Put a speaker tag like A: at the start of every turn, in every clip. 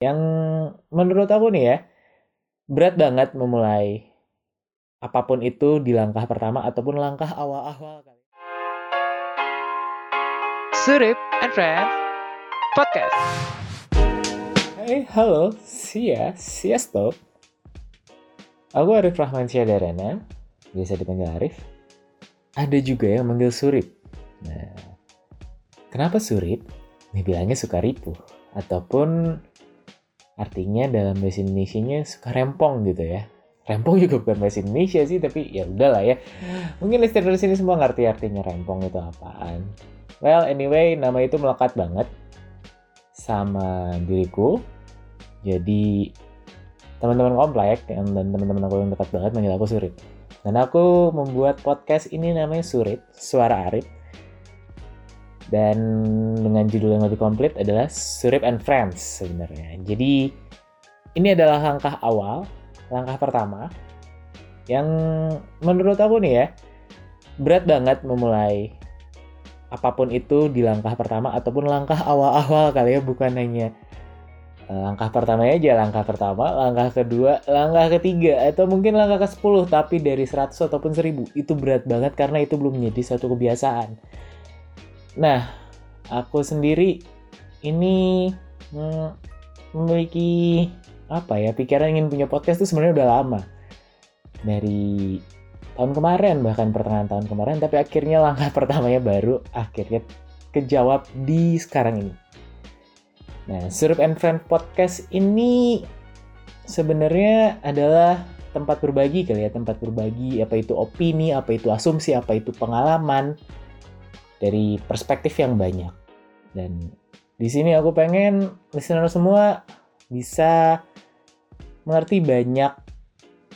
A: yang menurut aku nih ya berat banget memulai apa pun itu di langkah pertama ataupun langkah awal-awal kali.
B: Surip and Friends Podcast.
A: Hai, halo, sia, siasto. Aku Arif Rahman Syadarana, biasa dipanggil Arif. Ada juga yang manggil Surip. Nah, kenapa Surip? Nih bilangnya suka ripuh ataupun artinya dalam bahasa Indonesia-nya suka rempong gitu ya. Rempong juga bukan bahasa Indonesia sih, tapi ya udahlah ya. Mungkin listener di sini semua ngerti artinya rempong itu apaan. Well, anyway, nama itu melekat banget sama diriku. Jadi teman-teman komplek dan teman-teman aku yang dekat banget manggil aku Surit. Dan aku membuat podcast ini namanya Surit, Suara Arif. Dan dengan judul yang lebih komplit adalah Surip and Friends sebenarnya. Jadi ini adalah langkah awal, langkah pertama yang menurut aku nih ya berat banget memulai apa pun itu di langkah pertama ataupun langkah awal-awal kali ya bukan hanya eh, langkah pertama aja langkah pertama langkah kedua langkah ketiga atau mungkin langkah ke 10 tapi dari 100 ataupun 1000 itu berat banget karena itu belum menjadi satu kebiasaan nah aku sendiri ini memiliki apa ya pikiran ingin punya podcast itu sebenarnya udah lama. Dari tahun kemarin bahkan pertengahan tahun kemarin tapi akhirnya langkah pertamanya baru akhirnya kejawab di sekarang ini. Nah Surup and Friend podcast ini sebenarnya adalah tempat berbagi kali ya tempat berbagi apa itu opini apa itu asumsi apa itu pengalaman dari perspektif yang banyak dan di sini aku pengen listener semua bisa mengerti banyak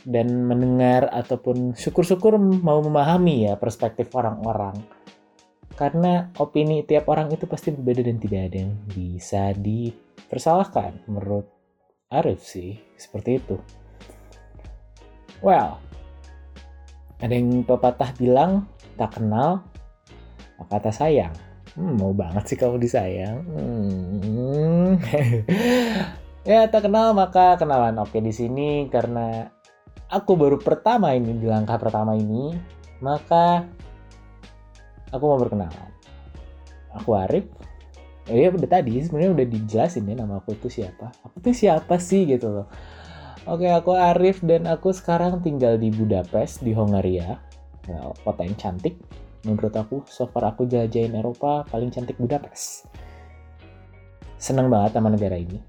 A: dan mendengar ataupun syukur-syukur mau memahami ya perspektif orang-orang. Karena opini tiap orang itu pasti berbeda dan tidak ada yang bisa dipersalahkan menurut Arif sih, seperti itu. Well, ada yang pepatah bilang tak kenal maka tak sayang. Hmm, mau banget sih kamu disayang. Hmm. ya tak kenal maka kenalan. Oke di sini karena aku baru pertama ini di langkah pertama ini, maka aku mau berkenalan. Aku Arif. Ya udah tadi sebenarnya udah dijelasin ya nama aku itu siapa. Aku tuh siapa sih gitu loh. Oke, aku Arif dan aku sekarang tinggal di Budapest di Hongaria. Kota yang cantik menurut aku so far aku jelajahin Eropa paling cantik Budapest. Seneng banget sama negara ini.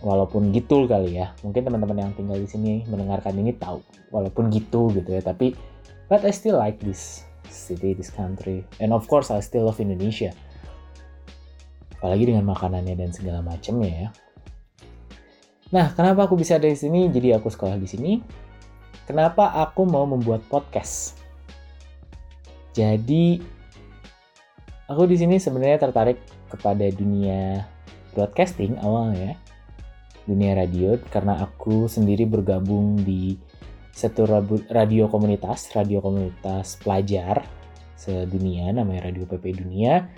A: Walaupun gitu kali ya. Mungkin teman-teman yang tinggal di sini mendengarkan ini tahu. Walaupun gitu gitu ya. Tapi but I still like this city this country. And of course I still love Indonesia. Apalagi dengan makanannya dan segala macamnya ya. Nah kenapa aku bisa ada di sini? Jadi aku sekolah di sini. Kenapa aku mau membuat podcast jadi aku di sini sebenarnya tertarik kepada dunia broadcasting awalnya, dunia radio karena aku sendiri bergabung di satu radio komunitas, radio komunitas pelajar sedunia namanya Radio PP Dunia.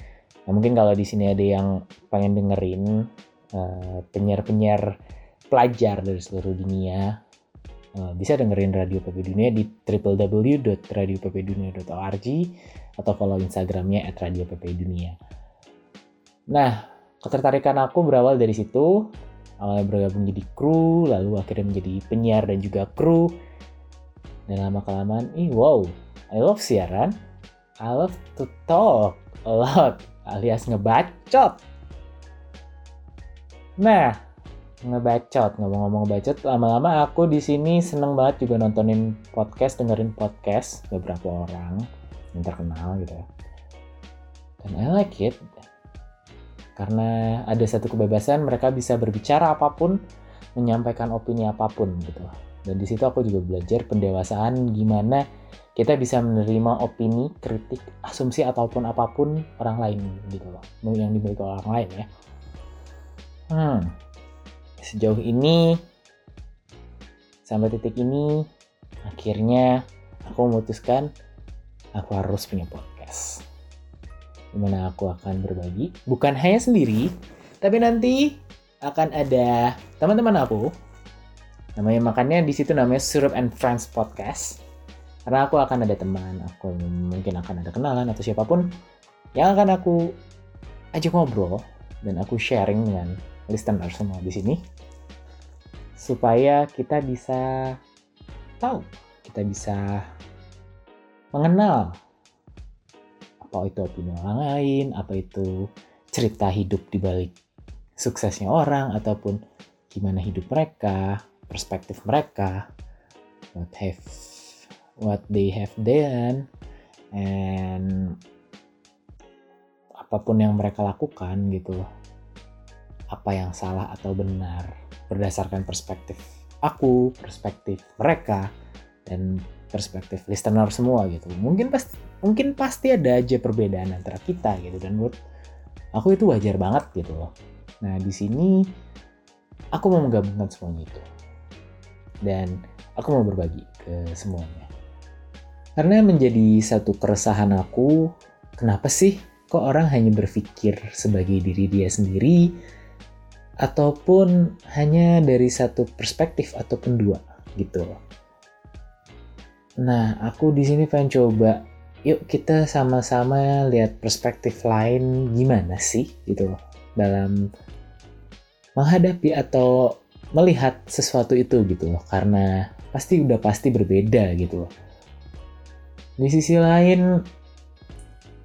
A: Nah, mungkin kalau di sini ada yang pengen dengerin uh, penyiar-penyiar pelajar dari seluruh dunia Eh, bisa dengerin Radio PP Dunia di www.radioppdunia.org atau follow Instagramnya at Radio PP Dunia. Nah, ketertarikan aku berawal dari situ. Awalnya bergabung jadi kru, lalu akhirnya menjadi penyiar dan juga kru. Dan lama-kelamaan, ih wow, I love siaran. I love to talk a lot, alias ngebacot. Nah, ngebacot ngomong-ngomong bacot lama-lama aku di sini seneng banget juga nontonin podcast dengerin podcast beberapa orang yang terkenal gitu ya. Dan I like it. Karena ada satu kebebasan mereka bisa berbicara apa pun menyampaikan opini apa pun gitu. Dan di situ aku juga belajar pendewasaan gimana kita bisa menerima opini kritik asumsi ataupun apa pun orang lain gitu loh. Yang dimiliki orang lain ya. Hmm sejauh ini sampai titik ini akhirnya aku memutuskan aku harus punya podcast di mana aku akan berbagi bukan hanya sendiri tapi nanti akan ada teman-teman aku. Namanya makannya di situ namanya Syrup and Friends Podcast. Karena aku akan ada teman, aku mungkin akan ada kenalan atau siapa pun yang akan aku ajak ngobrol dan aku sharing dengan listener semua di sini supaya kita bisa tahu, kita bisa mengenal apa itu opini orang lain, apa itu cerita hidup di balik suksesnya orang ataupun gimana hidup mereka, perspektif mereka, what have what they have done and apa pun yang mereka lakukan gitu. Apa yang salah atau benar berdasarkan perspektif aku, perspektif mereka dan perspektif listener semua gitu. Mungkin pasti mungkin pasti ada aja perbedaan antara kita gitu dan buat aku itu wajar banget gitu loh. Nah, di sini aku mau menggabungkan semuanya itu. Dan aku mau berbagi ke semuanya. Karena menjadi satu keresahan aku, kenapa sih kok orang hanya berpikir sebagai diri dia sendiri ataupun hanya dari satu perspektif ataupun dua gitu loh. Nah, aku di sini pengen coba yuk kita sama-sama lihat perspektif lain gimana sih gitu loh dalam menghadapi atau melihat sesuatu itu gitu loh karena pasti udah pasti berbeda gitu loh di sisi lain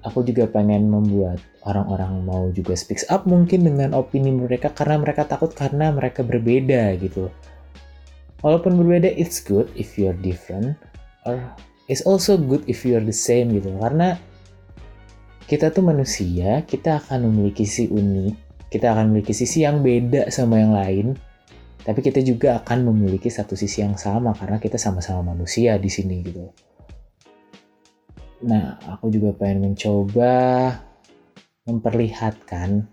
A: aku juga pengen membuat orang-orang mau juga speak up mungkin dengan opini mereka karena mereka takut karena mereka berbeda gitu walaupun berbeda it's good if you're different or it's also good if you're the same gitu karena kita tuh manusia kita akan memiliki sisi unik kita akan memiliki sisi yang beda sama yang lain, tapi kita juga akan memiliki satu sisi yang sama karena kita sama-sama manusia di sini gitu. Nah, aku juga pengen mencoba memperlihatkan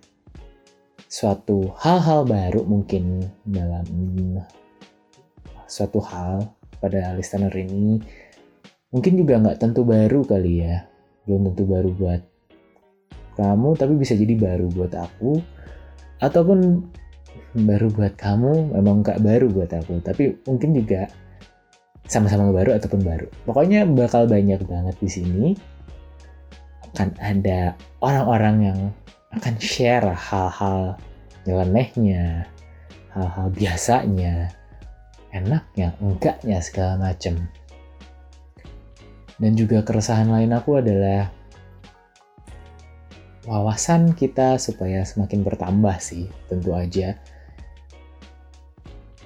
A: suatu hal-hal baru mungkin dalam suatu hal pada listener ini. Mungkin juga nggak tentu baru kali ya. Belum tentu baru buat kamu tapi bisa jadi baru buat aku. Ataupun baru buat kamu memang gak baru buat aku. Tapi mungkin juga sama-sama baru ataupun baru. Pokoknya bakal banyak banget di sini. Akan ada orang-orang yang akan share hal-hal nyelenehnya hal-hal biasanya enaknya enggaknya segala macem. Dan juga keresahan lain aku adalah wawasan kita supaya semakin bertambah sih tentu aja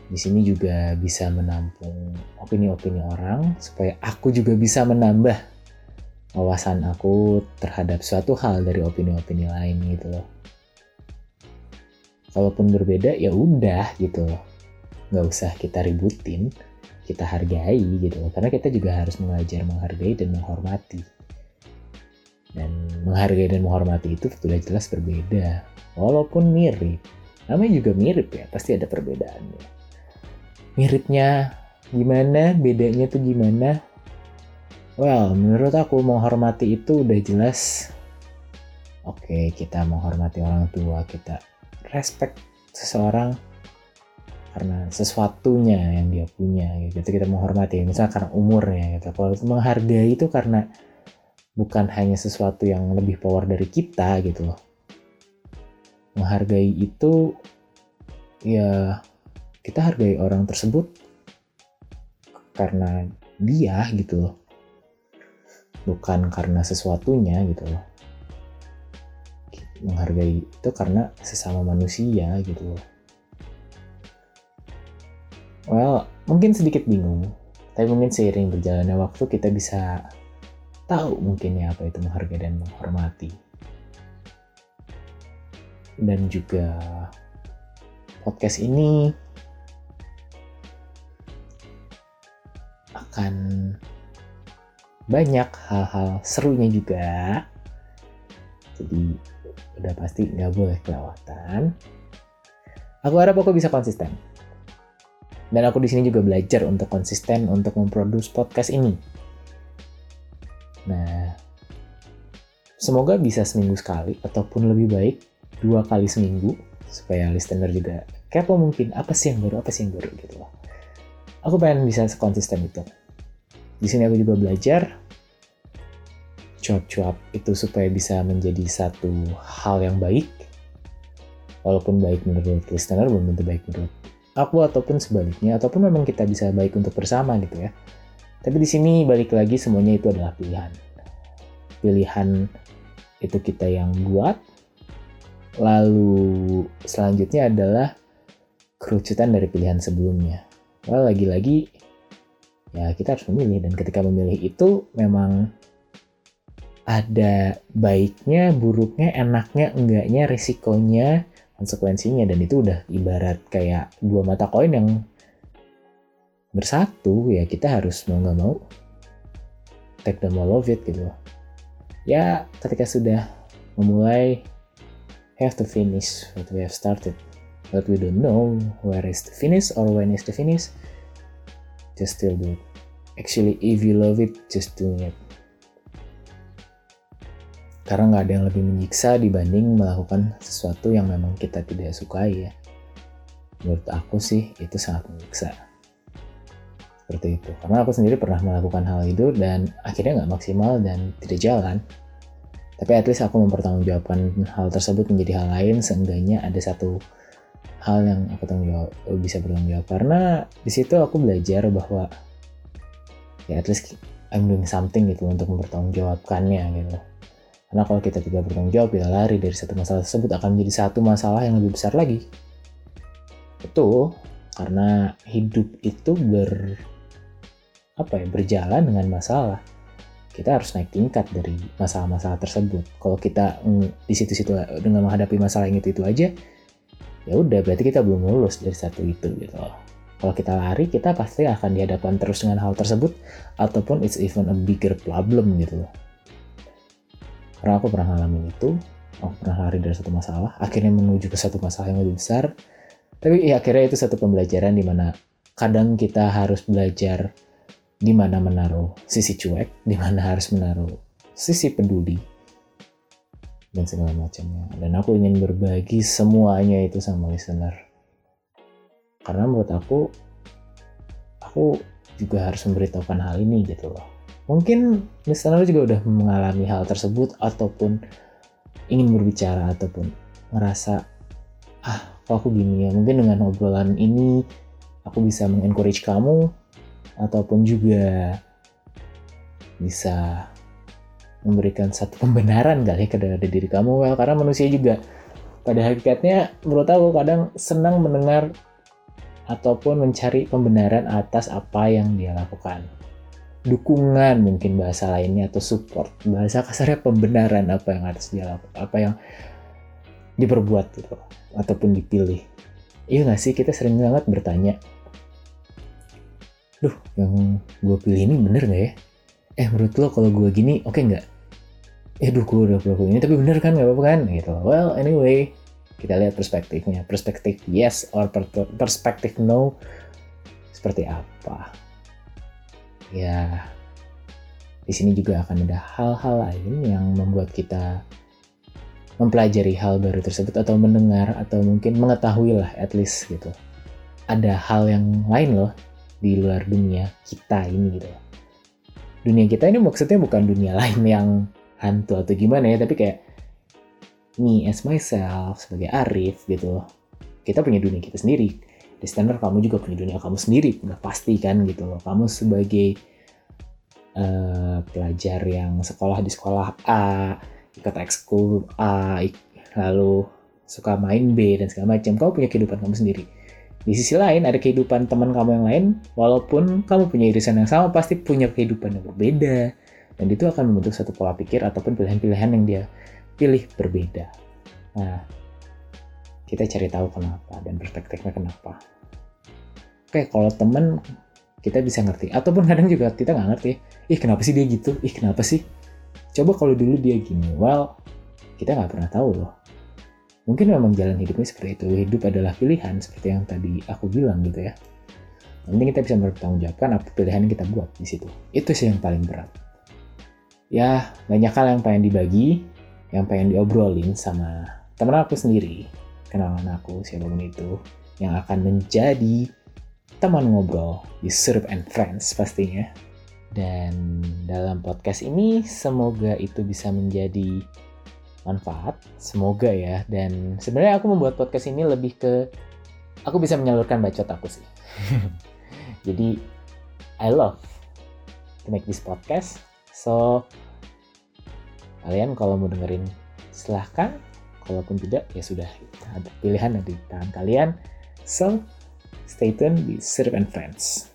A: di sini juga bisa menampung opini-opini orang supaya aku juga bisa menambah wawasan aku terhadap suatu hal dari opini-opini lain gitu loh. Kalaupun berbeda ya udah gitu loh. Nggak usah kita ributin, kita hargai gitu loh. Karena kita juga harus mengajar menghargai dan menghormati dan menghargai dan menghormati itu sudah jelas berbeda walaupun mirip namanya juga mirip ya pasti ada perbedaannya miripnya gimana? Bedanya tuh gimana? Well menurut aku menghormati itu udah jelas. Oke okay, kita menghormati orang tua kita respect seseorang karena sesuatunya yang dia punya gitu. Kita menghormati misalnya karena umurnya gitu. Kalau menghargai itu karena bukan hanya sesuatu yang lebih power dari kita gitu loh. Menghargai itu ya kita hargai orang tersebut karena dia gitu loh. Bukan karena sesuatunya gitu loh. Menghargai itu karena sesama manusia gitu loh. Well, mungkin sedikit bingung, tapi mungkin seiring berjalannya waktu kita bisa tahu mungkin ya apa itu menghargai dan menghormati. Dan juga podcast ini akan banyak hal-hal serunya juga. Jadi udah pasti nggak boleh kelewatan. Aku harap aku bisa konsisten. Dan aku di sini juga belajar untuk konsisten untuk memproduksi podcast ini Nah, semoga bisa seminggu sekali ataupun lebih baik dua kali seminggu supaya listener juga kepo mungkin apa sih yang baru apa sih yang baru gitu loh aku pengen bisa konsisten itu di sini aku juga belajar cuap-cuap itu supaya bisa menjadi satu hal yang baik. Walaupun baik menurut listener belum tentu baik menurut aku ataupun sebaliknya ataupun memang kita bisa baik untuk bersama gitu ya. Tapi di sini balik lagi semuanya itu adalah pilihan. Pilihan itu kita yang buat. Lalu selanjutnya adalah kerucutan dari pilihan sebelumnya. Well lagi-lagi ya kita harus memilih. Dan ketika memilih itu memang ada baiknya, buruknya, enaknya, enggaknya, risikonya, konsekuensinya. Dan itu udah ibarat kayak dua mata koin yang bersatu. Ya kita harus mau nggak mau take the all of it gitu. Ya ketika sudah memulai have to finish what we have started. But we don't know where is the finish or when is the finish just still do it. Actually if you love it just do it. Karena nggak ada yang lebih menyiksa dibanding melakukan sesuatu yang memang kita tidak sukai ya. Menurut aku sih itu sangat menyiksa. Seperti itu. Karena aku sendiri pernah melakukan hal itu dan akhirnya nggak maksimal dan tidak jalan. Tapi at least aku mempertanggungjawabkan hal tersebut menjadi hal lain seenggaknya ada satu hal yang aku tanggung jawab bisa bertanggung jawab karena di situ aku belajar bahwa ya at least I'm doing something gitu untuk mempertanggungjawabkannya gitu karena kalau kita tidak bertanggung jawab, kita lari dari satu masalah tersebut akan menjadi satu masalah yang lebih besar lagi. Itu karena hidup itu ber apa ya berjalan dengan masalah. Kita harus naik tingkat dari masalah-masalah tersebut. Kalau kita mm, di situ-situ dengan menghadapi masalah yang itu itu aja, ya udah berarti kita belum lulus dari satu itu gitu loh. Kalau kita lari, kita pasti akan dihadapkan terus dengan hal tersebut, ataupun it's even a bigger problem gitu loh karena aku pernah ngalamin itu aku pernah lari dari satu masalah akhirnya menuju ke satu masalah yang lebih besar tapi ya akhirnya itu satu pembelajaran di mana kadang kita harus belajar di mana menaruh sisi cuek di mana harus menaruh sisi peduli dan segala macamnya. Dan aku ingin berbagi semuanya itu sama listener. Karena menurut aku aku juga harus memberitahukan hal ini gitu loh. Mungkin listener juga udah mengalami hal tersebut ataupun ingin berbicara ataupun ngerasa ah kok aku gini ya? Mungkin dengan obrolan ini aku bisa mengencourage kamu ataupun juga bisa memberikan satu pembenaran kali ke dari diri kamu. Well karena manusia juga pada hakikatnya menurut aku kadang senang mendengar ataupun mencari pembenaran atas apa yang dia lakukan. Dukungan mungkin bahasa lainnya atau support bahasa kasarnya pembenaran apa yang harus dia lakukan apa yang diperbuat gitu ataupun dipilih. Iya gak sih? Kita sering banget bertanya duh yang gue pilih ini bener gak ya? Eh menurut lo kalau gue gini oke okay nggak eh duh gue udah ini tapi bener kan gak apa-apa kan? Gitu. Well anyway kita lihat perspektifnya. Perspektif yes or perspektif no seperti apa? Ya di sini juga akan ada hal-hal lain yang membuat kita mempelajari hal baru tersebut atau mendengar atau mungkin mengetahui lah at least gitu. Ada hal yang lain loh di luar dunia kita ini gitu. Dunia kita ini maksudnya bukan dunia lain yang hantu atau gimana ya tapi kayak me as myself sebagai Arif gitu. Kita punya dunia kita sendiri. Listener kamu juga punya dunia kamu sendiri udah pasti kan gitu loh. Kamu sebagai uh, pelajar yang sekolah di sekolah A ikut ekskul A lalu suka main B dan segala macam. Kamu punya kehidupan kamu sendiri. Di sisi lain ada kehidupan teman kamu yang lain walaupun kamu punya irisan yang sama pasti punya kehidupan yang berbeda dan itu akan membentuk satu pola pikir ataupun pilihan-pilihan yang dia pilih berbeda nah kita cari tahu kenapa dan perspektifnya kenapa. Oke, kalau temen kita bisa ngerti. Ataupun kadang juga kita nggak ngerti. Ih kenapa sih dia gitu? Ih kenapa sih? Coba kalau dulu dia gini. Well, kita nggak pernah tahu loh. Mungkin memang jalan hidupnya seperti itu. Hidup adalah pilihan seperti yang tadi aku bilang gitu ya. Nanti kita bisa mempertanggungjawabkan apa pilihan yang kita buat di situ. Itu sih yang paling berat. Ya, banyak hal yang pengen dibagi, yang pengen diobrolin sama temen aku sendiri kenalan aku siapa pun itu yang akan menjadi teman ngobrol di Syrup and Friends pastinya. Dan dalam podcast ini semoga itu bisa menjadi manfaat, semoga ya. Dan sebenarnya aku membuat podcast ini lebih ke aku bisa menyalurkan bacot aku sih. Jadi I love to make this podcast. So kalian kalau mau dengerin silahkan. Kalaupun tidak ya sudah ada pilihan ada di tangan kalian. So stay tune di Syrup and Friends.